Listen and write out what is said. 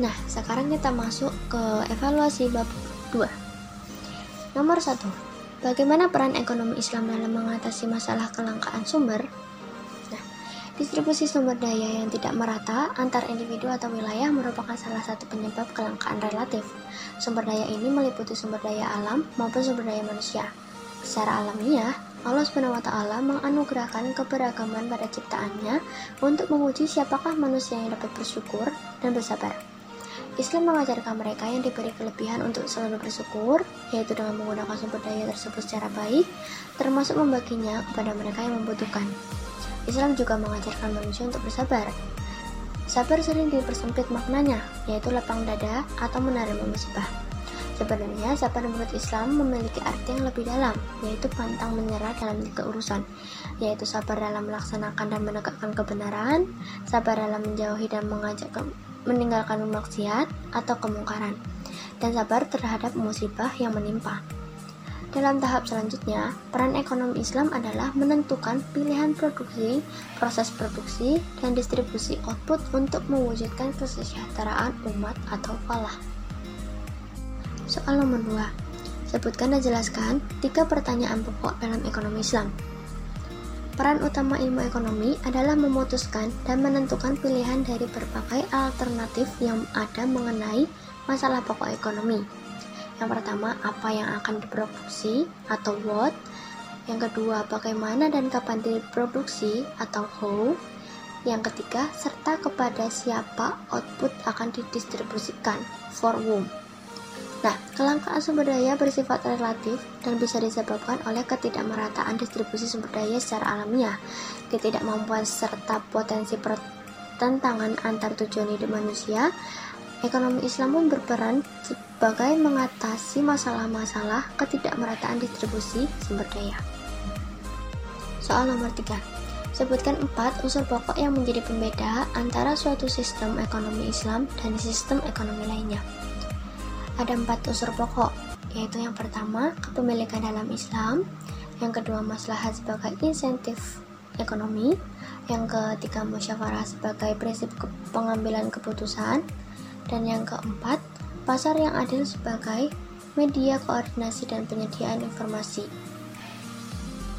Nah, sekarang kita masuk ke evaluasi bab 2. Nomor 1. Bagaimana peran ekonomi Islam dalam mengatasi masalah kelangkaan sumber? Nah, distribusi sumber daya yang tidak merata antar individu atau wilayah merupakan salah satu penyebab kelangkaan relatif. Sumber daya ini meliputi sumber daya alam maupun sumber daya manusia. Secara alamiah, Allah SWT menganugerahkan keberagaman pada ciptaannya untuk menguji siapakah manusia yang dapat bersyukur dan bersabar. Islam mengajarkan mereka yang diberi kelebihan untuk selalu bersyukur, yaitu dengan menggunakan sumber daya tersebut secara baik, termasuk membaginya kepada mereka yang membutuhkan. Islam juga mengajarkan manusia untuk bersabar. Sabar sering dipersempit maknanya, yaitu lapang dada atau menerima musibah. Sebenarnya, sabar menurut Islam memiliki arti yang lebih dalam, yaitu pantang menyerah dalam tiga urusan, yaitu sabar dalam melaksanakan dan menegakkan kebenaran, sabar dalam menjauhi dan mengajak meninggalkan maksiat atau kemungkaran, dan sabar terhadap musibah yang menimpa. Dalam tahap selanjutnya, peran ekonomi Islam adalah menentukan pilihan produksi, proses produksi, dan distribusi output untuk mewujudkan kesejahteraan umat atau falah. Soal nomor 2. Sebutkan dan jelaskan tiga pertanyaan pokok dalam ekonomi Islam. Peran utama ilmu ekonomi adalah memutuskan dan menentukan pilihan dari berbagai alternatif yang ada mengenai masalah pokok ekonomi. Yang pertama, apa yang akan diproduksi atau what. Yang kedua, bagaimana dan kapan diproduksi atau how. Yang ketiga, serta kepada siapa output akan didistribusikan for whom. Nah, kelangkaan sumber daya bersifat relatif dan bisa disebabkan oleh ketidakmerataan distribusi sumber daya secara alamiah, ketidakmampuan serta potensi pertentangan antar tujuan hidup manusia. Ekonomi Islam pun berperan sebagai mengatasi masalah-masalah ketidakmerataan distribusi sumber daya. Soal nomor 3. Sebutkan empat unsur pokok yang menjadi pembeda antara suatu sistem ekonomi Islam dan sistem ekonomi lainnya ada empat unsur pokok, yaitu yang pertama, kepemilikan dalam Islam, yang kedua, maslahat sebagai insentif ekonomi, yang ketiga, musyawarah sebagai prinsip pengambilan keputusan, dan yang keempat, pasar yang adil sebagai media koordinasi dan penyediaan informasi.